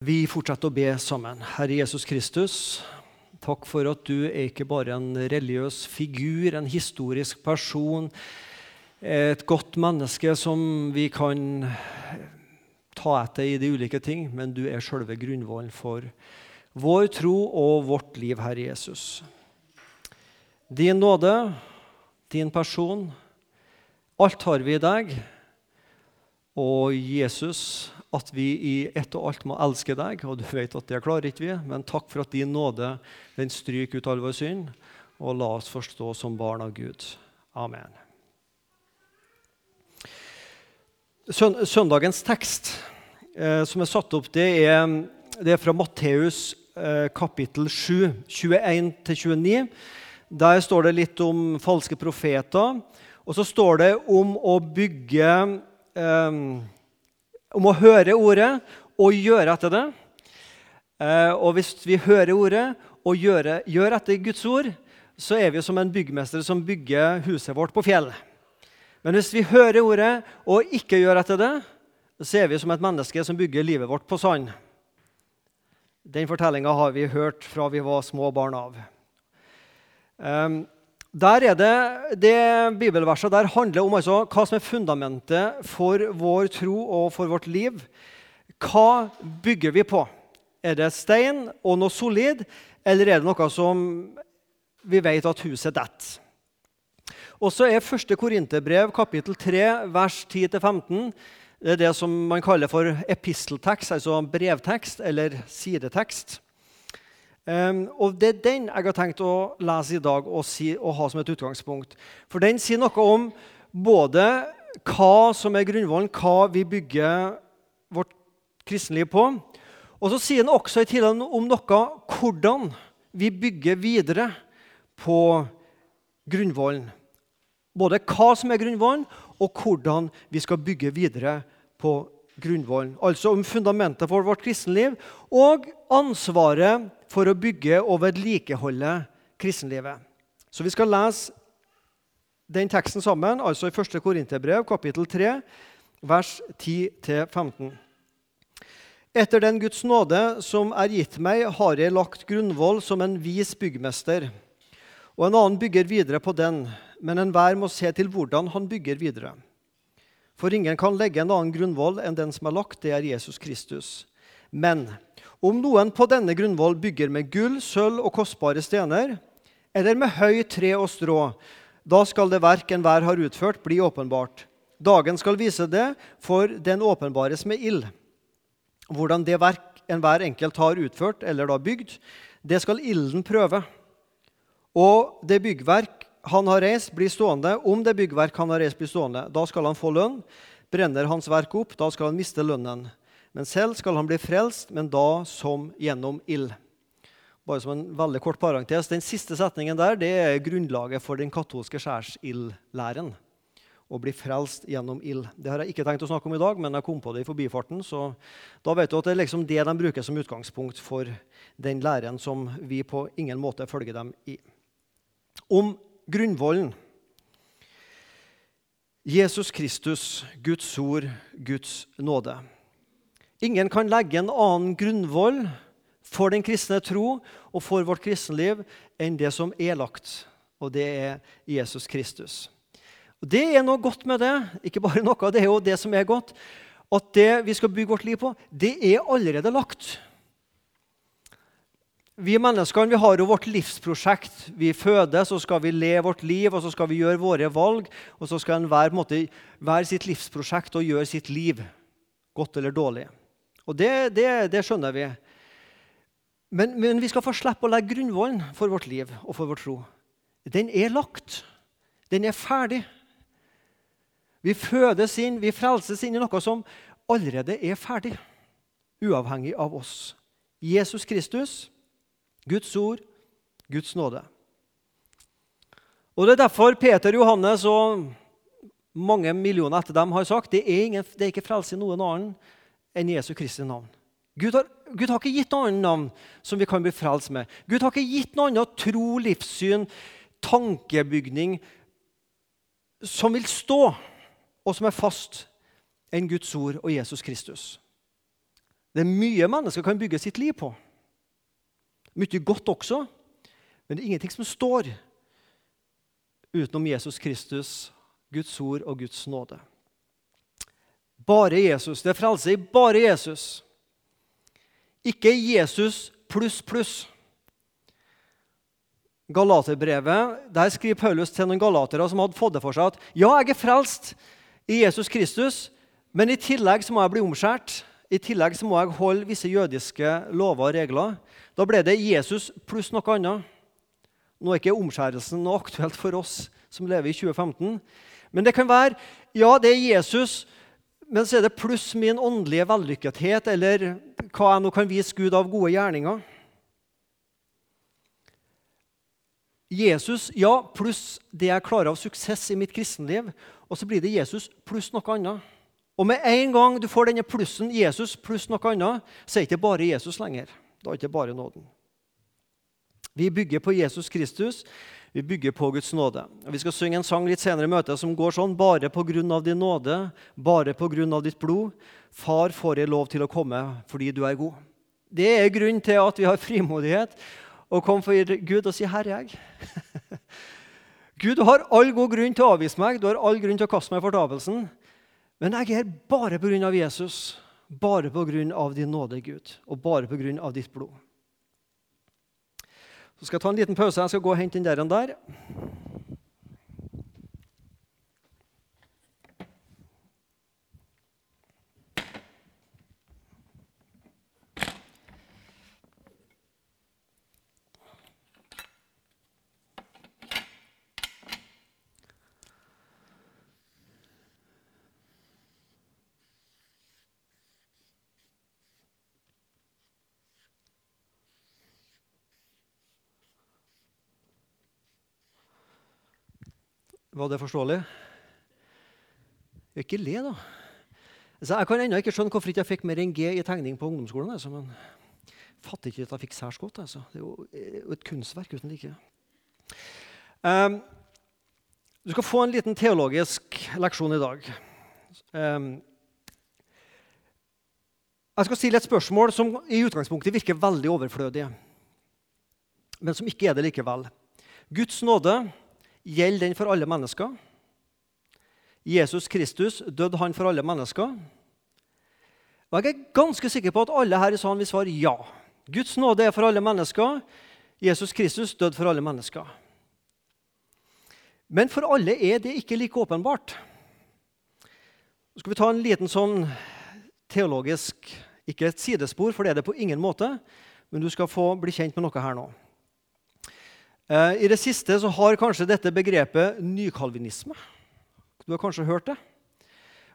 Vi fortsetter å be sammen. Herre Jesus Kristus, takk for at du er ikke bare en religiøs figur, en historisk person, et godt menneske som vi kan ta etter i de ulike ting, men du er selve grunnvollen for vår tro og vårt liv, Herre Jesus. Din nåde, din person, alt har vi i deg. Og Jesus, at vi i ett og alt må elske deg, og du vet at det klarer ikke vi, men takk for at din nåde den stryker ut all vår synd, og la oss forstå som barn av Gud. Amen. Søndagens tekst eh, som er satt opp, det er, det er fra Matteus eh, kapittel 7, 21-29. Der står det litt om falske profeter. Og så står det om å bygge eh, om å høre ordet og gjøre etter det. Eh, og hvis vi hører ordet og gjør, gjør etter Guds ord, så er vi som en byggmester som bygger huset vårt på fjell. Men hvis vi hører ordet og ikke gjør etter det, så er vi som et menneske som bygger livet vårt på sand. Den fortellinga har vi hørt fra vi var små barn av. Um, der er det, det Bibelverset der handler om altså, hva som er fundamentet for vår tro og for vårt liv. Hva bygger vi på? Er det stein og noe solid, eller er det noe som vi vet at huset detter? Og så er 1. Korinterbrev kapittel 3, vers 10-15 det er det som man kaller for episteltekst, altså brevtekst eller sidetekst. Um, og Det er den jeg har tenkt å lese i dag og, si, og, ha som et utgangspunkt. For den sier noe om både hva som er grunnvollen, hva vi bygger vårt kristenliv på. Og så sier den også i tillegg om noe hvordan vi bygger videre på grunnvollen. Både hva som er grunnvollen, og hvordan vi skal bygge videre på grunnvollen. Altså om fundamentet for vårt kristenliv og ansvaret for å bygge og vedlikeholde kristenlivet. Så vi skal lese den teksten sammen, altså i 1. Korinterbrev, kapittel 3, vers 10-15. Etter den Guds nåde som er gitt meg, har jeg lagt grunnvoll som en vis byggmester. Og en annen bygger videre på den, men enhver må se til hvordan han bygger videre. For ingen kan legge en annen grunnvoll enn den som er lagt, det er Jesus Kristus. Men om noen på denne grunnvoll bygger med gull, sølv og kostbare stener, eller med høy tre og strå, da skal det verk enhver har utført, bli åpenbart. Dagen skal vise det, for den åpenbares med ild. Hvordan det verk enhver enkelt har utført eller da bygd, det skal ilden prøve. Og det byggverk han har reist, blir stående. Om det byggverk han har reist, blir stående, da skal han få lønn. Brenner hans verk opp, da skal han miste lønnen. Men selv skal han bli frelst, men da som gjennom ild. Bare som en veldig kort parentes, Den siste setningen der, det er grunnlaget for den katolske skjærsildlæren. Å bli frelst gjennom ild. Det har jeg ikke tenkt å snakke om i dag, men jeg kom på det i forbifarten. så Da vet du at det er liksom det de bruker som utgangspunkt for den læren som vi på ingen måte følger dem i. Om grunnvollen. Jesus Kristus, Guds ord, Guds nåde. Ingen kan legge en annen grunnvoll for den kristne tro og for vårt kristenliv enn det som er lagt, og det er Jesus Kristus. Og Det er noe godt med det. Ikke bare noe, det er jo det som er godt. At det vi skal bygge vårt liv på, det er allerede lagt. Vi menneskene vi har jo vårt livsprosjekt. Vi fødes, så skal vi leve vårt liv, og så skal vi gjøre våre valg. Og så skal enhver være sitt livsprosjekt og gjøre sitt liv, godt eller dårlig. Og det, det, det skjønner vi. Men, men, vi skal få slippe å legge grunnvollen for vårt liv og for vår tro. Den er lagt. Den er ferdig. Vi fødes inn, vi frelses inn i noe som allerede er ferdig, uavhengig av oss. Jesus Kristus, Guds ord, Guds nåde. Og Det er derfor Peter, Johannes og mange millioner etter dem har sagt det er, ingen, det er ikke frelse i noen annen enn Jesu Kristi navn. Gud har, Gud har ikke gitt noe annet navn som vi kan bli frelst med. Gud har ikke gitt noe annet tro, livssyn, tankebygning som vil stå, og som er fast, enn Guds ord og Jesus Kristus. Det er mye mennesker kan bygge sitt liv på. Mye godt også, men det er ingenting som står utenom Jesus Kristus, Guds ord og Guds nåde. Bare Jesus. Det er frelse i bare Jesus. Ikke Jesus pluss, pluss. Galaterbrevet, Der skriver Paulus til noen galatere som hadde fått det for seg at ja, jeg er frelst i Jesus Kristus, men i tillegg så må jeg bli omskjært. I tillegg så må jeg holde visse jødiske lover og regler. Da ble det Jesus pluss noe annet. Nå er ikke omskjærelsen noe aktuelt for oss som lever i 2015. Men det kan være ja, det er Jesus, men så er det pluss min åndelige vellykkethet, eller hva jeg nå kan vise Gud av gode gjerninger. Jesus, ja, pluss det jeg klarer av suksess i mitt kristenliv. Og så blir det Jesus pluss noe annet. Og med en gang du får denne plussen Jesus pluss noe annet, så er det ikke bare Jesus lenger. Da er det ikke bare nåden. Vi bygger på Jesus Kristus. Vi bygger på Guds nåde. Vi skal synge en sang litt senere i møtet som går sånn Bare på grunn av din nåde, bare på grunn av ditt blod, Far, får jeg lov til å komme fordi du er god. Det er grunnen til at vi har frimodighet og komme for Gud og si 'Her er jeg'. Gud, du har all god grunn til å avvise meg, du har all grunn til å kaste meg i fortapelsen. Men jeg er bare på grunn av Jesus, bare på grunn av din nåde, Gud, og bare på grunn av ditt blod. Så skal jeg ta en liten pause. Jeg skal gå og hente den der. Var det forståelig? Ikke le, da. Altså, jeg kan ennå ikke skjønne hvorfor ikke jeg fikk mer enn G i tegning på ungdomsskolen. Altså, men fatter ikke at jeg fikk særs godt. Altså. Det er jo et kunstverk uten like. Um, du skal få en liten teologisk leksjon i dag. Um, jeg skal stille et spørsmål som i utgangspunktet virker veldig overflødig, men som ikke er det likevel. Guds nåde Gjelder den for alle mennesker? Jesus Kristus, døde han for alle mennesker? Og Jeg er ganske sikker på at alle her i salen vil svare ja. Guds nåde er for alle mennesker. Jesus Kristus døde for alle mennesker. Men for alle er det ikke like åpenbart. Så skal vi ta en liten sånn teologisk Ikke et sidespor, for det er det på ingen måte. Men du skal få bli kjent med noe her nå. Eh, I det siste så har kanskje dette begrepet nykalvinisme. Du har kanskje hørt det?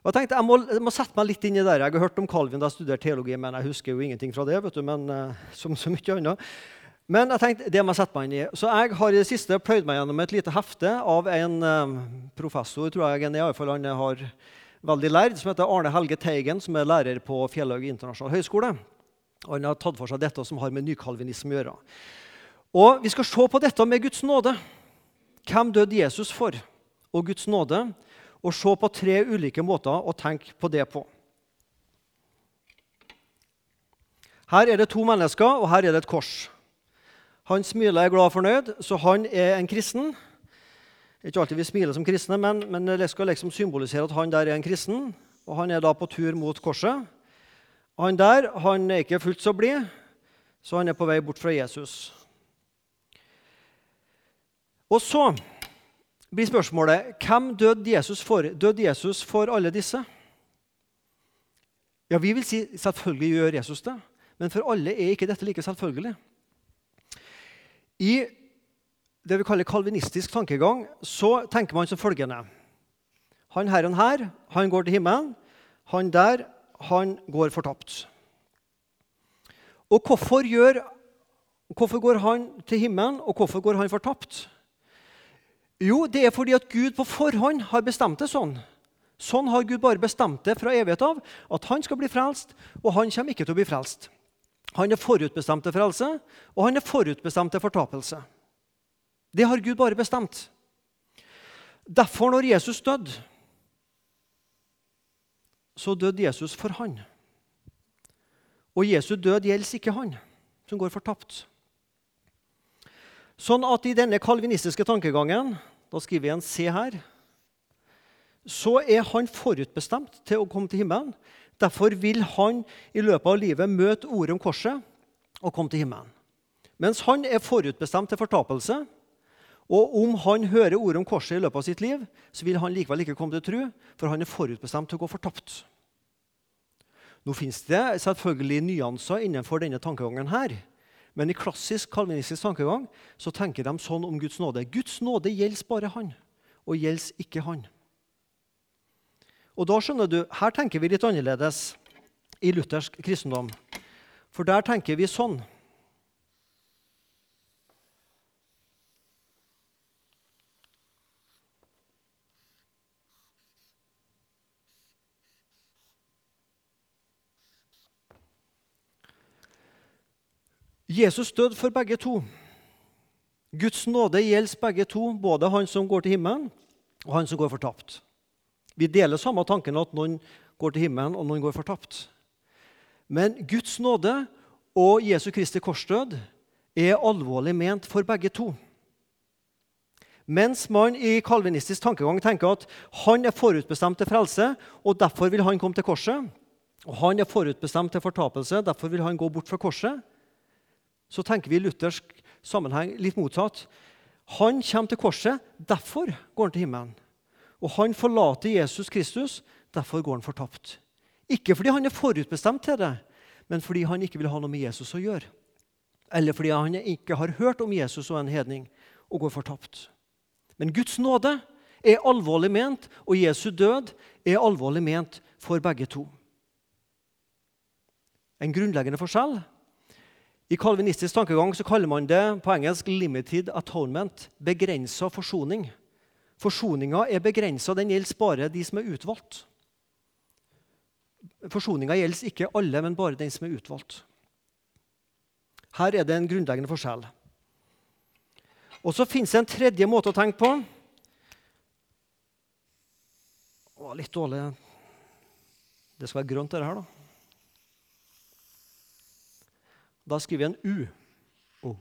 Og jeg tenkte, jeg må, jeg må, sette meg litt inn i det. Jeg har hørt om Calvin da jeg studerte teologi, men jeg husker jo ingenting fra det. vet du, men uh, som så mye annet. Men jeg tenkte, det må jeg sette meg inn i. Så jeg har i det siste pløyd meg gjennom et lite hefte av en um, professor tror jeg, i alle fall han har veldig lærd, som heter Arne Helge Teigen, som er lærer på Fjellhaug internasjonal høgskole. Han har tatt for seg dette som har med nykalvinisme å gjøre. Og Vi skal se på dette med Guds nåde. Hvem døde Jesus for? Og Guds nåde. Og se på tre ulike måter å tenke på det på. Her er det to mennesker, og her er det et kors. Han smiler er glad og fornøyd, så han er en kristen. Ikke alltid vi smiler som kristne, men, men det skal liksom symbolisere at han der er en kristen. Og Han er da på tur mot korset. Han der han er ikke fullt så blid, så han er på vei bort fra Jesus. Og så blir spørsmålet hvem døde Jesus for? Døde Jesus for alle disse? Ja, Vi vil si selvfølgelig gjør Jesus det, men for alle er ikke dette like selvfølgelig. I det vi kaller kalvinistisk tankegang så tenker man som følgende Han her og her, han går til himmelen. Han der, han går fortapt. Og hvorfor, gjør, hvorfor går han til himmelen, og hvorfor går han fortapt? Jo, det er fordi at Gud på forhånd har bestemt det sånn. Sånn har Gud bare bestemt det fra evighet av, at han skal bli frelst, og han kommer ikke til å bli frelst. Han er forutbestemt til frelse, og han er forutbestemt til fortapelse. Det har Gud bare bestemt. Derfor, når Jesus døde, så døde Jesus for han. Og Jesu død gjelder ikke han som går fortapt. Sånn at i denne kalvinistiske tankegangen da skriver jeg en C her så er han forutbestemt til å komme til himmelen. Derfor vil han i løpet av livet møte ordet om korset og komme til himmelen. Mens han er forutbestemt til fortapelse. Og om han hører ordet om korset i løpet av sitt liv, så vil han likevel ikke komme til tro, for han er forutbestemt til å gå fortapt. Nå fins det selvfølgelig nyanser innenfor denne tankegangen her. Men i klassisk kalvinistisk tankegang så tenker de sånn om Guds nåde. Guds nåde gjelder bare han, og gjelder ikke han. Og da skjønner du, Her tenker vi litt annerledes i luthersk kristendom. For der tenker vi sånn. Jesus døde for begge to. Guds nåde gjelder begge to, både han som går til himmelen, og han som går fortapt. Vi deler samme tanken at noen går til himmelen, og noen går fortapt. Men Guds nåde og Jesu Kristi korsdød er alvorlig ment for begge to. Mens man i kalvinistisk tankegang tenker at han er forutbestemt til frelse, og derfor vil han komme til korset, og han er forutbestemt til fortapelse, derfor vil han gå bort fra korset, så tenker vi i luthersk sammenheng litt motsatt. Han kommer til korset, derfor går han til himmelen. Og han forlater Jesus Kristus, derfor går han fortapt. Ikke fordi han er forutbestemt til det, men fordi han ikke vil ha noe med Jesus å gjøre. Eller fordi han ikke har hørt om Jesus og en hedning og går fortapt. Men Guds nåde er alvorlig ment, og Jesu død er alvorlig ment for begge to. En grunnleggende forskjell i kalvinistisk tankegang så kaller man det på engelsk 'limited atonement'. Begrensa forsoning. Forsoninga er begrensa. Den gjelder bare de som er utvalgt. Forsoninga gjelder ikke alle, men bare den som er utvalgt. Her er det en grunnleggende forskjell. Og Så fins det en tredje måte å tenke på. Å, litt dårlig Det skal være grønt, dette her, da. Da skriver jeg en U. Oh.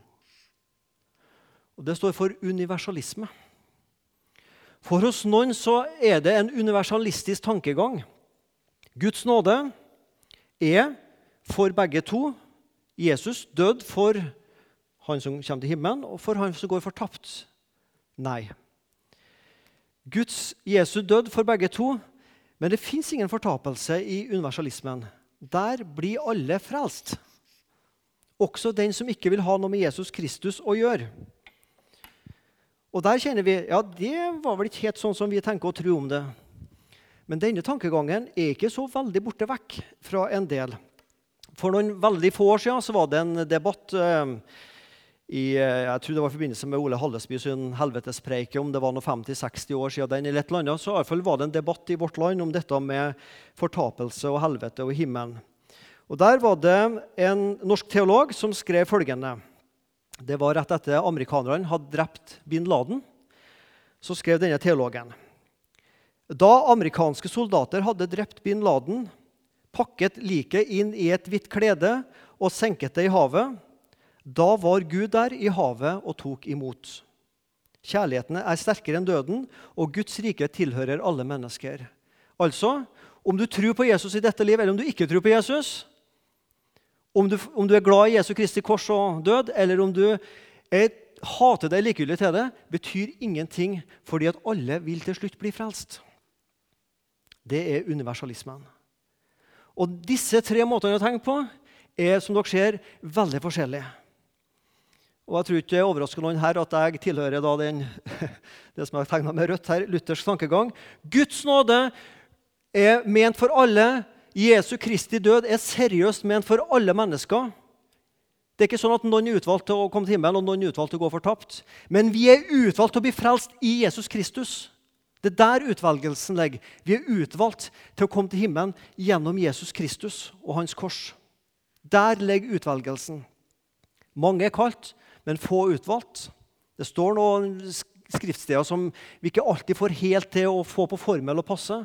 Og Det står for universalisme. For hos noen så er det en universalistisk tankegang. Guds nåde er for begge to. Jesus død for han som kommer til himmelen, og for han som går fortapt. Nei. Guds Jesu død for begge to, men det fins ingen fortapelse i universalismen. Der blir alle frelst. Også den som ikke vil ha noe med Jesus Kristus å gjøre. Og der kjenner vi ja, det var vel ikke helt sånn som vi tenker og tror om det. Men denne tankegangen er ikke så veldig borte vekk fra en del. For noen veldig få år siden så var det en debatt eh, i, jeg tror det var i forbindelse med Ole Hallesby sin helvetespreike, om det var noen 50-60 år siden den eller et eller annet, så i hvert fall var det en debatt i vårt land om dette med fortapelse og helvete og himmelen. Og Der var det en norsk teolog som skrev følgende. Det var rett etter amerikanerne hadde drept bin Laden. Så skrev denne teologen. Da amerikanske soldater hadde drept bin Laden, pakket liket inn i et hvitt klede og senket det i havet, da var Gud der i havet og tok imot. Kjærligheten er sterkere enn døden, og Guds rike tilhører alle mennesker. Altså, om du tror på Jesus i dette livet, eller om du ikke tror på Jesus, om du, om du, er glad i Jesu Kristi kors og død, eller om du er, hater deg likegyldig til det, betyr ingenting, fordi at alle vil til slutt bli frelst. Det er universalismen. Og disse tre måtene å tenke på er som dere ser, veldig forskjellige. Og Jeg tror ikke det overrasker noen her at jeg tilhører den, det som er tegna med rødt her, luthersk tankegang. Guds nåde er ment for alle, Jesu Kristi død er seriøst ment for alle mennesker. Det er ikke sånn at noen er utvalgt til å komme til himmelen og noen er utvalgt til å gå fortapt. Men vi er utvalgt til å bli frelst i Jesus Kristus. Det er der utvelgelsen ligger. Vi er utvalgt til å komme til himmelen gjennom Jesus Kristus og hans kors. Der ligger utvelgelsen. Mange er kalt, men få utvalgt. Det står noen skriftsteder som vi ikke alltid får helt til å få på formel og passe.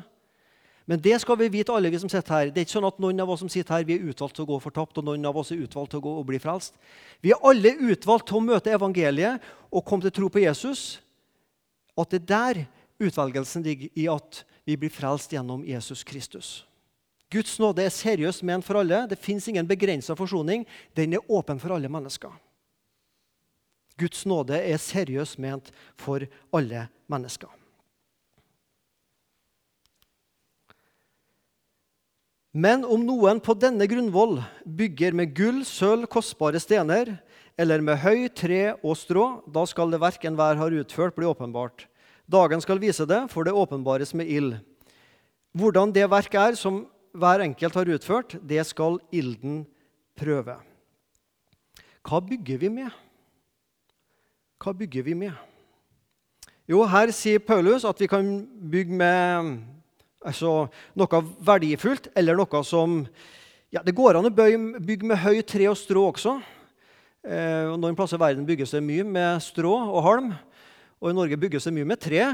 Men det skal vi vite, alle vi som sitter her. Det er ikke sånn at noen av oss som sitter her, vi er utvalgt til å gå fortapt, og noen av oss er utvalgt til å gå og bli frelst. Vi er alle utvalgt til å møte evangeliet og komme til tro på Jesus. At det er der utvelgelsen ligger i at vi blir frelst gjennom Jesus Kristus. Guds nåde er seriøst ment for alle. Det fins ingen begrensa forsoning. Den er åpen for alle mennesker. Guds nåde er seriøst ment for alle mennesker. Men om noen på denne grunnvoll bygger med gull, sølv, kostbare stener, eller med høy, tre og strå, da skal det verk enhver har utført, bli åpenbart. Dagen skal vise det, for det åpenbares med ild. Hvordan det verk er som hver enkelt har utført, det skal ilden prøve. Hva bygger vi med? Hva bygger vi med? Jo, her sier Paulus at vi kan bygge med altså, noe verdifullt, eller noe som ja, Det går an å bygge med høy tre og strå også. Eh, noen plasser i verden bygges det mye med strå og halm, og i Norge bygges det mye med tre.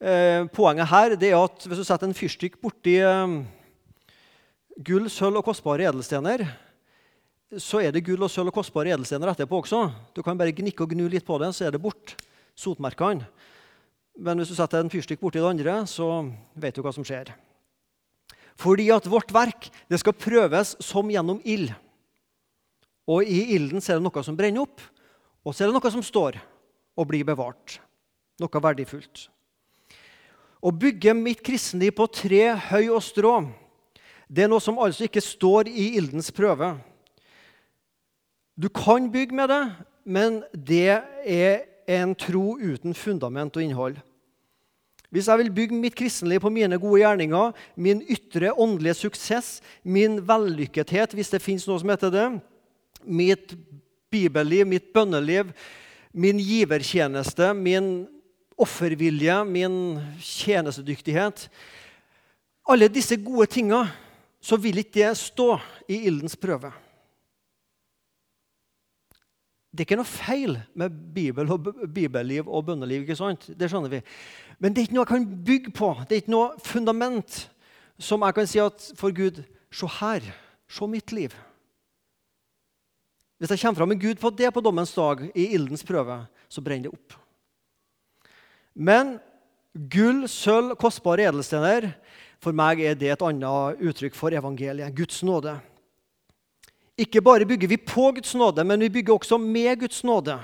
Eh, poenget her er at hvis du setter en fyrstikk borti eh, gull, sølv og kostbare edelstener, så er det gull og sølv og kostbare edelstener etterpå også. Du kan bare gnikke og gnu litt på det, så er det bort. Sotmerkene. Men hvis du setter en fyrstikk borti det andre, så vet du hva som skjer. Fordi at vårt verk det skal prøves som gjennom ild. Og i ilden er det noe som brenner opp, og så er det noe som står og blir bevart. Noe verdifullt. Å bygge mitt kristenliv på tre, høy og strå det er noe som altså ikke står i ildens prøve. Du kan bygge med det, men det er en tro uten fundament og innhold. Hvis jeg vil bygge mitt kristenliv på mine gode gjerninger, min ytre åndelige suksess, min vellykkethet, hvis det fins noe som heter det, mitt bibelliv, mitt bønneliv, min givertjeneste, min offervilje, min tjenestedyktighet Alle disse gode tinga, så vil ikke det stå i ildens prøve. Det er ikke noe feil med Bibel og bibelliv og bønneliv. ikke sant? Det skjønner vi. Men det er ikke noe jeg kan bygge på. Det er ikke noe fundament som jeg kan si at for Gud Se her. Se mitt liv. Hvis jeg kommer fram med Gud på det på dommens dag, i ildens prøve, så brenner det opp. Men gull, sølv, kostbare edelstener For meg er det et annet uttrykk for evangeliet. Guds nåde. Ikke bare bygger vi på Guds nåde, men vi bygger også med Guds nåde.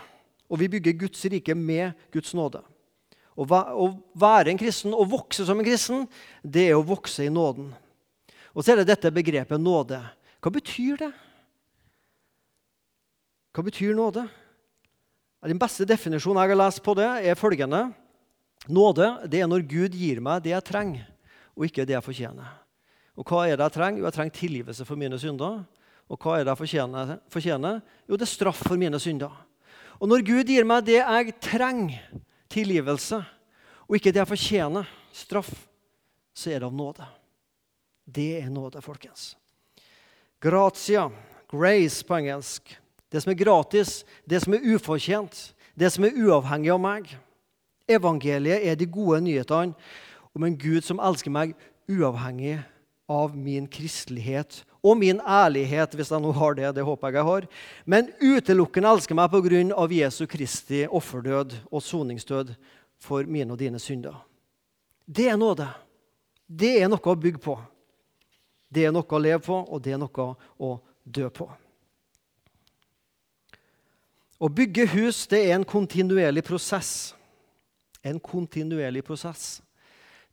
Og vi bygger Guds rike med Guds nåde. Å være en kristen og vokse som en kristen, det er å vokse i nåden. Og så er det dette begrepet nåde. Hva betyr det? Hva betyr nåde? Den beste definisjonen jeg har lest på det, er følgende. Nåde det er når Gud gir meg det jeg trenger, og ikke det jeg fortjener. Og hva er det jeg trenger? Jo, jeg trenger tilgivelse for mine synder. Og hva er det jeg fortjener? fortjener? Jo, det er straff for mine synder. Og når Gud gir meg det jeg trenger, tilgivelse, og ikke det jeg fortjener, straff, så er det av nåde. Det er nåde, folkens. Gratia, grace på engelsk. Det som er gratis, det som er ufortjent, det som er uavhengig av meg. Evangeliet er de gode nyhetene om en Gud som elsker meg uavhengig av min kristelighet og min ærlighet, hvis jeg nå har det. Det håper jeg jeg har. Men utelukkende elsker meg pga. Jesu Kristi offerdød og soningsdød for mine og dine synder. Det er nåde. Det er noe å bygge på. Det er noe å leve på, og det er noe å dø på. Å bygge hus det er en kontinuerlig prosess. En kontinuerlig prosess.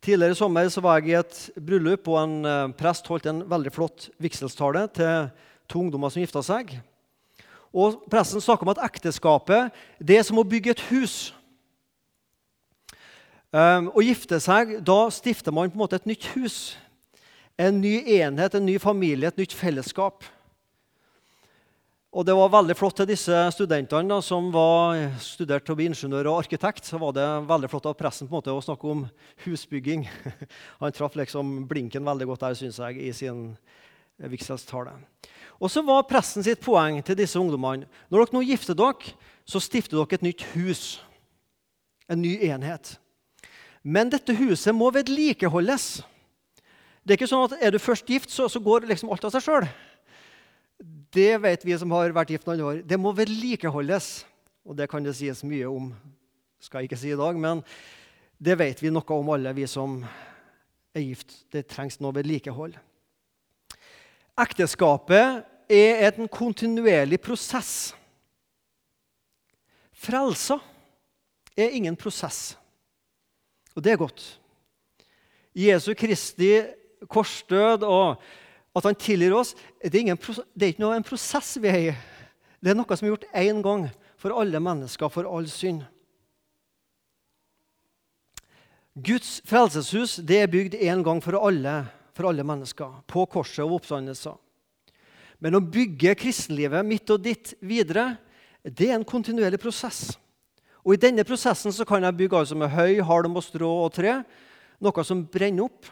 Tidligere i sommer så var jeg i et bryllup, og en eh, prest holdt en veldig flott vigselstale til to ungdommer som gifta seg. Og Presten snakka om at ekteskapet det er som å bygge et hus. Um, å gifte seg, da stifter man på en måte et nytt hus. En ny enhet, en ny familie, et nytt fellesskap. Og det var veldig flott til disse studentene da, som var studert til å bli ingeniør og arkitekt. så var det veldig flott av pressen på en måte å snakke om husbygging. Han traff liksom blinken veldig godt der, syns jeg, i sin vigselstale. Og så var pressen sitt poeng til disse ungdommene når dere nå gifter dere, så stifter dere et nytt hus. En ny enhet. Men dette huset må vedlikeholdes. Det er ikke sånn at Er du først gift, så, så går liksom alt av seg sjøl. Det vet vi som har vært gift noen år. Det må vedlikeholdes. Og det kan det sies mye om, skal jeg ikke si i dag, men det vet vi noe om alle vi som er gift. Det trengs noe vedlikehold. Ekteskapet er en kontinuerlig prosess. Frelsa er ingen prosess, og det er godt. Jesu Kristi korsdød og at han tilgir oss, det er, ingen, det er ikke noe en prosess vi er i. Det er noe som er gjort én gang for alle mennesker, for all synd. Guds frelseshus det er bygd én gang for alle, for alle mennesker, på korset og oppstandelser. Men å bygge kristenlivet mitt og ditt videre, det er en kontinuerlig prosess. Og I denne prosessen så kan jeg bygge altså med høy, halm, og strå og tre, noe som brenner opp.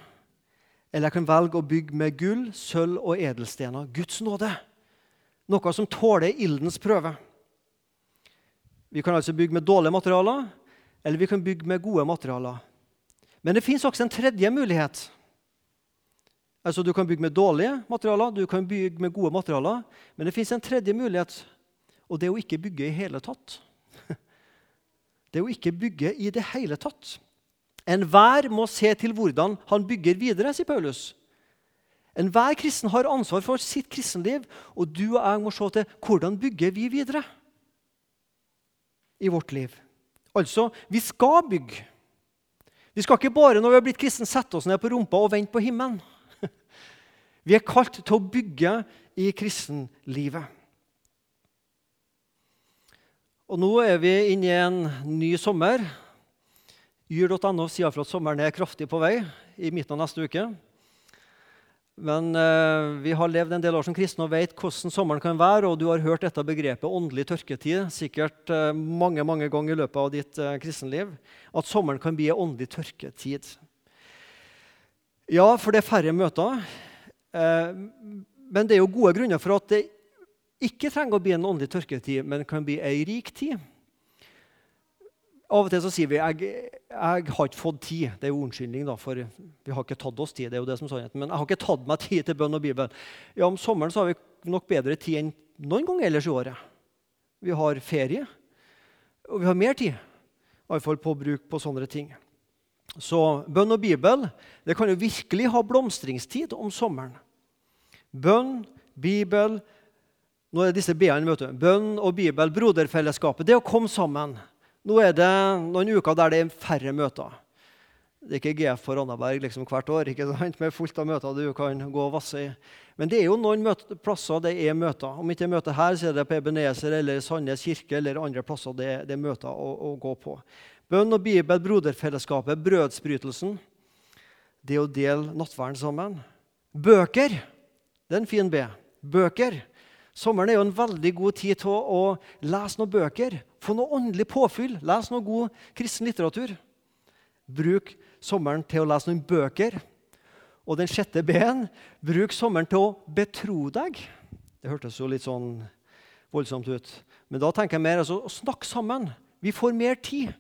Eller jeg kan velge å bygge med gull, sølv og edelstener. Guds nåde. Noe som tåler ildens prøve. Vi kan altså bygge med dårlige materialer, eller vi kan bygge med gode materialer. Men det fins også en tredje mulighet. Altså, Du kan bygge med dårlige materialer, du kan bygge med gode materialer. Men det fins en tredje mulighet, og det er å ikke bygge i hele tatt. Det er å ikke bygge i det hele tatt. Enhver må se til hvordan han bygger videre, sier Paulus. Enhver kristen har ansvar for sitt kristenliv, og du og jeg må se til hvordan bygger vi videre i vårt liv. Altså, vi skal bygge. Vi skal ikke bare når vi har blitt kristne, sette oss ned på rumpa og vente på himmelen. Vi er kalt til å bygge i kristenlivet. Og Nå er vi inne i en ny sommer. Yr.no sier for at sommeren er kraftig på vei i midten av neste uke. Men eh, vi har levd en del år som kristne og vet hvordan sommeren kan være. Og du har hørt dette begrepet åndelig tørketid sikkert eh, mange mange ganger i løpet av ditt eh, kristenliv. At sommeren kan bli en åndelig tørketid. Ja, for det er færre møter. Eh, men det er jo gode grunner for at det ikke trenger å bli en åndelig tørketid, men kan bli ei rik tid. Av og til så sier vi jeg, jeg har ikke fått tid. Det er jo unnskyldning, da, for vi har ikke tatt oss tid. det er jo det som sannheten. Men jeg har ikke tatt meg tid til bønn og Bibel. Ja, Om sommeren så har vi nok bedre tid enn noen gang ellers i året. Vi har ferie, og vi har mer tid. Iallfall på bruk på sånne ting. Så bønn og Bibel det kan jo virkelig ha blomstringstid om sommeren. Bønn, Bibel Nå er disse b-ene. Bønn og Bibel, broderfellesskapet. Det å komme sammen. Nå er det noen uker der det er færre møter. Det er ikke GF for Randaberg liksom hvert år ikke sant? med fullt av møter du kan gå og vasse i. Men det er jo noen møte, plasser det er møter. Om ikke det er her, så er det på Ebenezer eller Sandnes kirke eller andre plasser det, det er møter å, å, gå på. Bønn og Bibel, broderfellesskapet, brødsbrytelsen. Det å dele nattverden sammen. Bøker. Det er en fin B. Bøker. Sommeren er jo en veldig god tid til å, lese noen bøker. Få noe åndelig påfyll. Les noe god kristen litteratur. Bruk sommeren til å lese noen bøker. Og den sjette B-en bruk sommeren til å betro deg. Det hørtes jo litt sånn voldsomt ut. Men da tenker jeg mer altså, å snakke sammen. Vi får mer tid.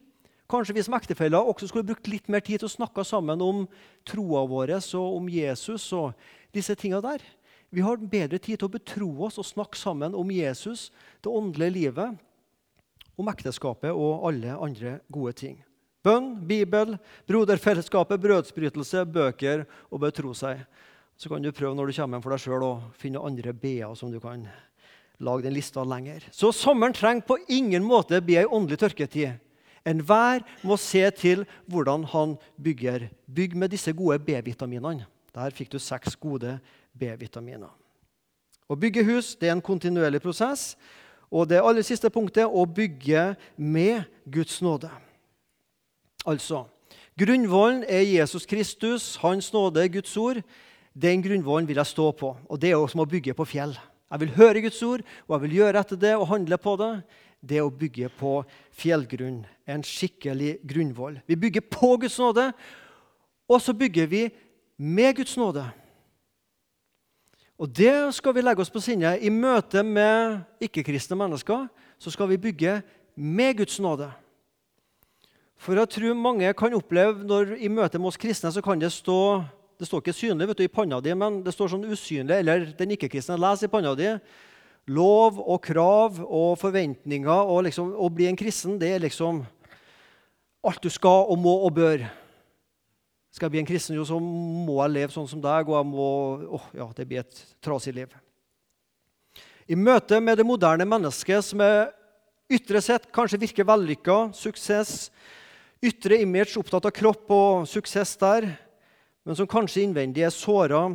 Kanskje vi som ektefeller også skulle brukt litt mer tid til å snakke sammen om troa vår og om Jesus og disse tinga der. Vi har bedre tid til å betro oss og snakke sammen om Jesus, det åndelige livet, om ekteskapet og alle andre gode ting. Bønn, Bibel, broderfellesskapet, brødsbrytelse, bøker og betro seg. Så kan du prøve når du kommer hjem for deg sjøl å finne andre b-er som du kan lage den lista lenger. Så sommeren trenger på ingen måte bli ei åndelig tørketid. Enhver må se til hvordan han bygger. Bygg med disse gode B-vitaminene. Der fikk du seks gode B-vitaminer. Å bygge hus det er en kontinuerlig prosess. Og det aller siste punktet å bygge med Guds nåde. Altså, Grunnvollen er Jesus Kristus, Hans nåde, Guds ord. Den grunnvollen vil jeg stå på. Og Det er jo som å bygge på fjell. Jeg vil høre Guds ord, og jeg vil gjøre etter det og handle på det. Det å bygge på fjellgrunn. En skikkelig grunnvoll. Vi bygger på Guds nåde, og så bygger vi med Guds nåde. Og Det skal vi legge oss på sinne. I møte med ikke-kristne mennesker så skal vi bygge med Guds nåde. For jeg tror mange kan oppleve når i møte med oss kristne så kan det stå Det står ikke synlig vet du, i panna di, men det står sånn usynlig, eller den ikke-kristne leser i panna di. Lov og krav og forventninger og liksom, å bli en kristen, det er liksom alt du skal og må og bør. Skal jeg bli en kristen, så må jeg leve sånn som deg, og jeg må oh, ja, det blir et trasig liv. I møte med det moderne mennesket, som er ytre sett kanskje virker vellykka, suksess, ytre image, opptatt av kropp og suksess der, men som kanskje innvendig er såra,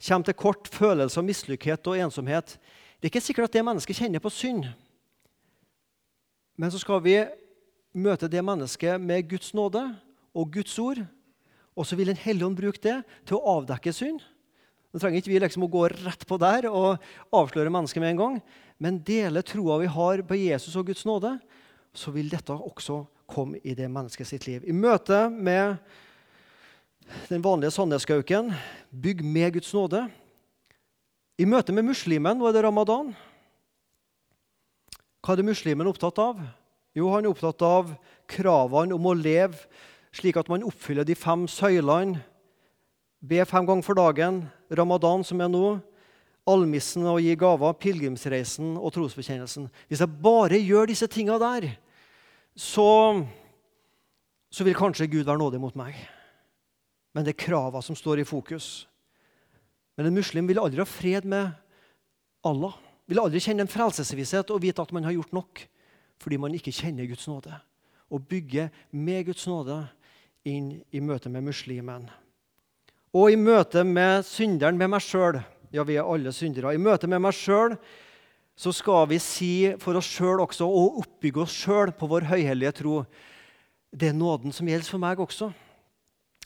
kommer til kort følelse av mislykkethet og ensomhet. Det er ikke sikkert at det mennesket kjenner på synd. Men så skal vi møte det mennesket med Guds nåde og Guds ord. Og så vil Den hellige ånd bruke det til å avdekke synd. Nå trenger ikke vi liksom å gå rett på der og avsløre mennesket med en gang. Men dele troa vi har på Jesus og Guds nåde, så vil dette også komme i det mennesket sitt liv. I møte med den vanlige sannhetsgauken, bygg med Guds nåde. I møte med muslimen, nå er det ramadan. Hva er det muslimen opptatt av? Jo, han er opptatt av kravene om å leve slik at man oppfyller de fem søylene. Be fem ganger for dagen, ramadan, som er nå, almissen og gi gaver, pilegrimsreisen og trosbekjennelsen. Hvis jeg bare gjør disse tinga der, så, så vil kanskje Gud være nådig mot meg. Men det er krava som står i fokus. Men en muslim vil aldri ha fred med Allah. Vil aldri kjenne en frelsesvisshet og vite at man har gjort nok, fordi man ikke kjenner Guds nåde. Å bygge med Guds nåde inn i møte med muslimen. Og i møte med synderen, med meg sjøl. Ja, vi er alle syndere. I møte med meg sjøl så skal vi si for oss sjøl også, og oppbygge oss sjøl på vår høyhellige tro, det er nåden som gjelder for meg også.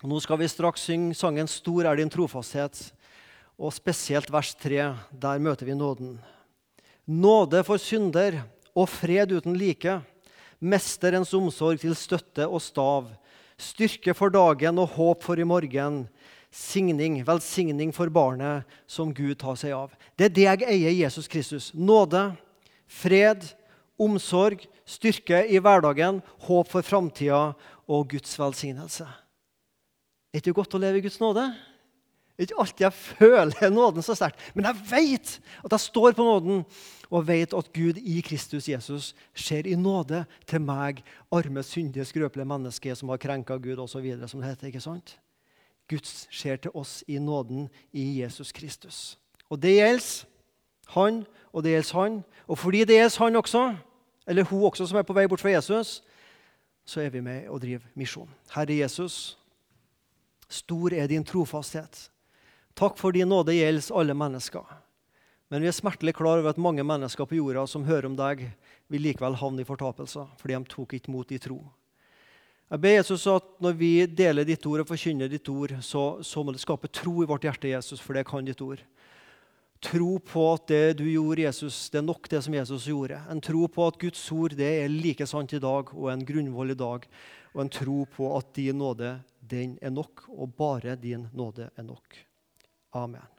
Og nå skal vi straks synge sangen 'Stor er din trofasthet', og spesielt vers 3. Der møter vi nåden. Nåde for synder og fred uten like. Mesterens omsorg til støtte og stav styrke for dagen og håp for i morgen. Signing, velsigning for barnet som Gud tar seg av. Det er det jeg eier Jesus Kristus. Nåde, fred, omsorg, styrke i hverdagen, håp for framtida og Guds velsignelse. Er det ikke godt å leve i Guds nåde? Ikke alltid jeg føler nåden så sterkt, men jeg vet at jeg står på nåden og vet at Gud i Kristus Jesus ser i nåde til meg, arme, syndige, skrøpelige menneske som har krenka Gud osv. som det heter. ikke sant? Guds ser til oss i nåden i Jesus Kristus. Og det gjelder han, og det gjelder han. Og fordi det gjelder han også, eller hun også som er på vei bort fra Jesus, så er vi med og driver misjon. Herre Jesus, stor er din trofasthet. Takk for din nåde gjelder alle mennesker. Men vi er smertelig klar over at mange mennesker på jorda som hører om deg, vil likevel havne i fortapelser fordi de tok ikke mot i tro. Jeg ber Jesus at når vi deler ditt ord og forkynner ditt ord, så, så må det skape tro i vårt hjerte, Jesus, for det kan ditt ord. Tro på at det du gjorde, Jesus, det er nok det som Jesus gjorde. En tro på at Guds ord det er like sant i dag og en grunnvoll i dag. Og en tro på at din nåde, den er nok, og bare din nåde er nok. Amen.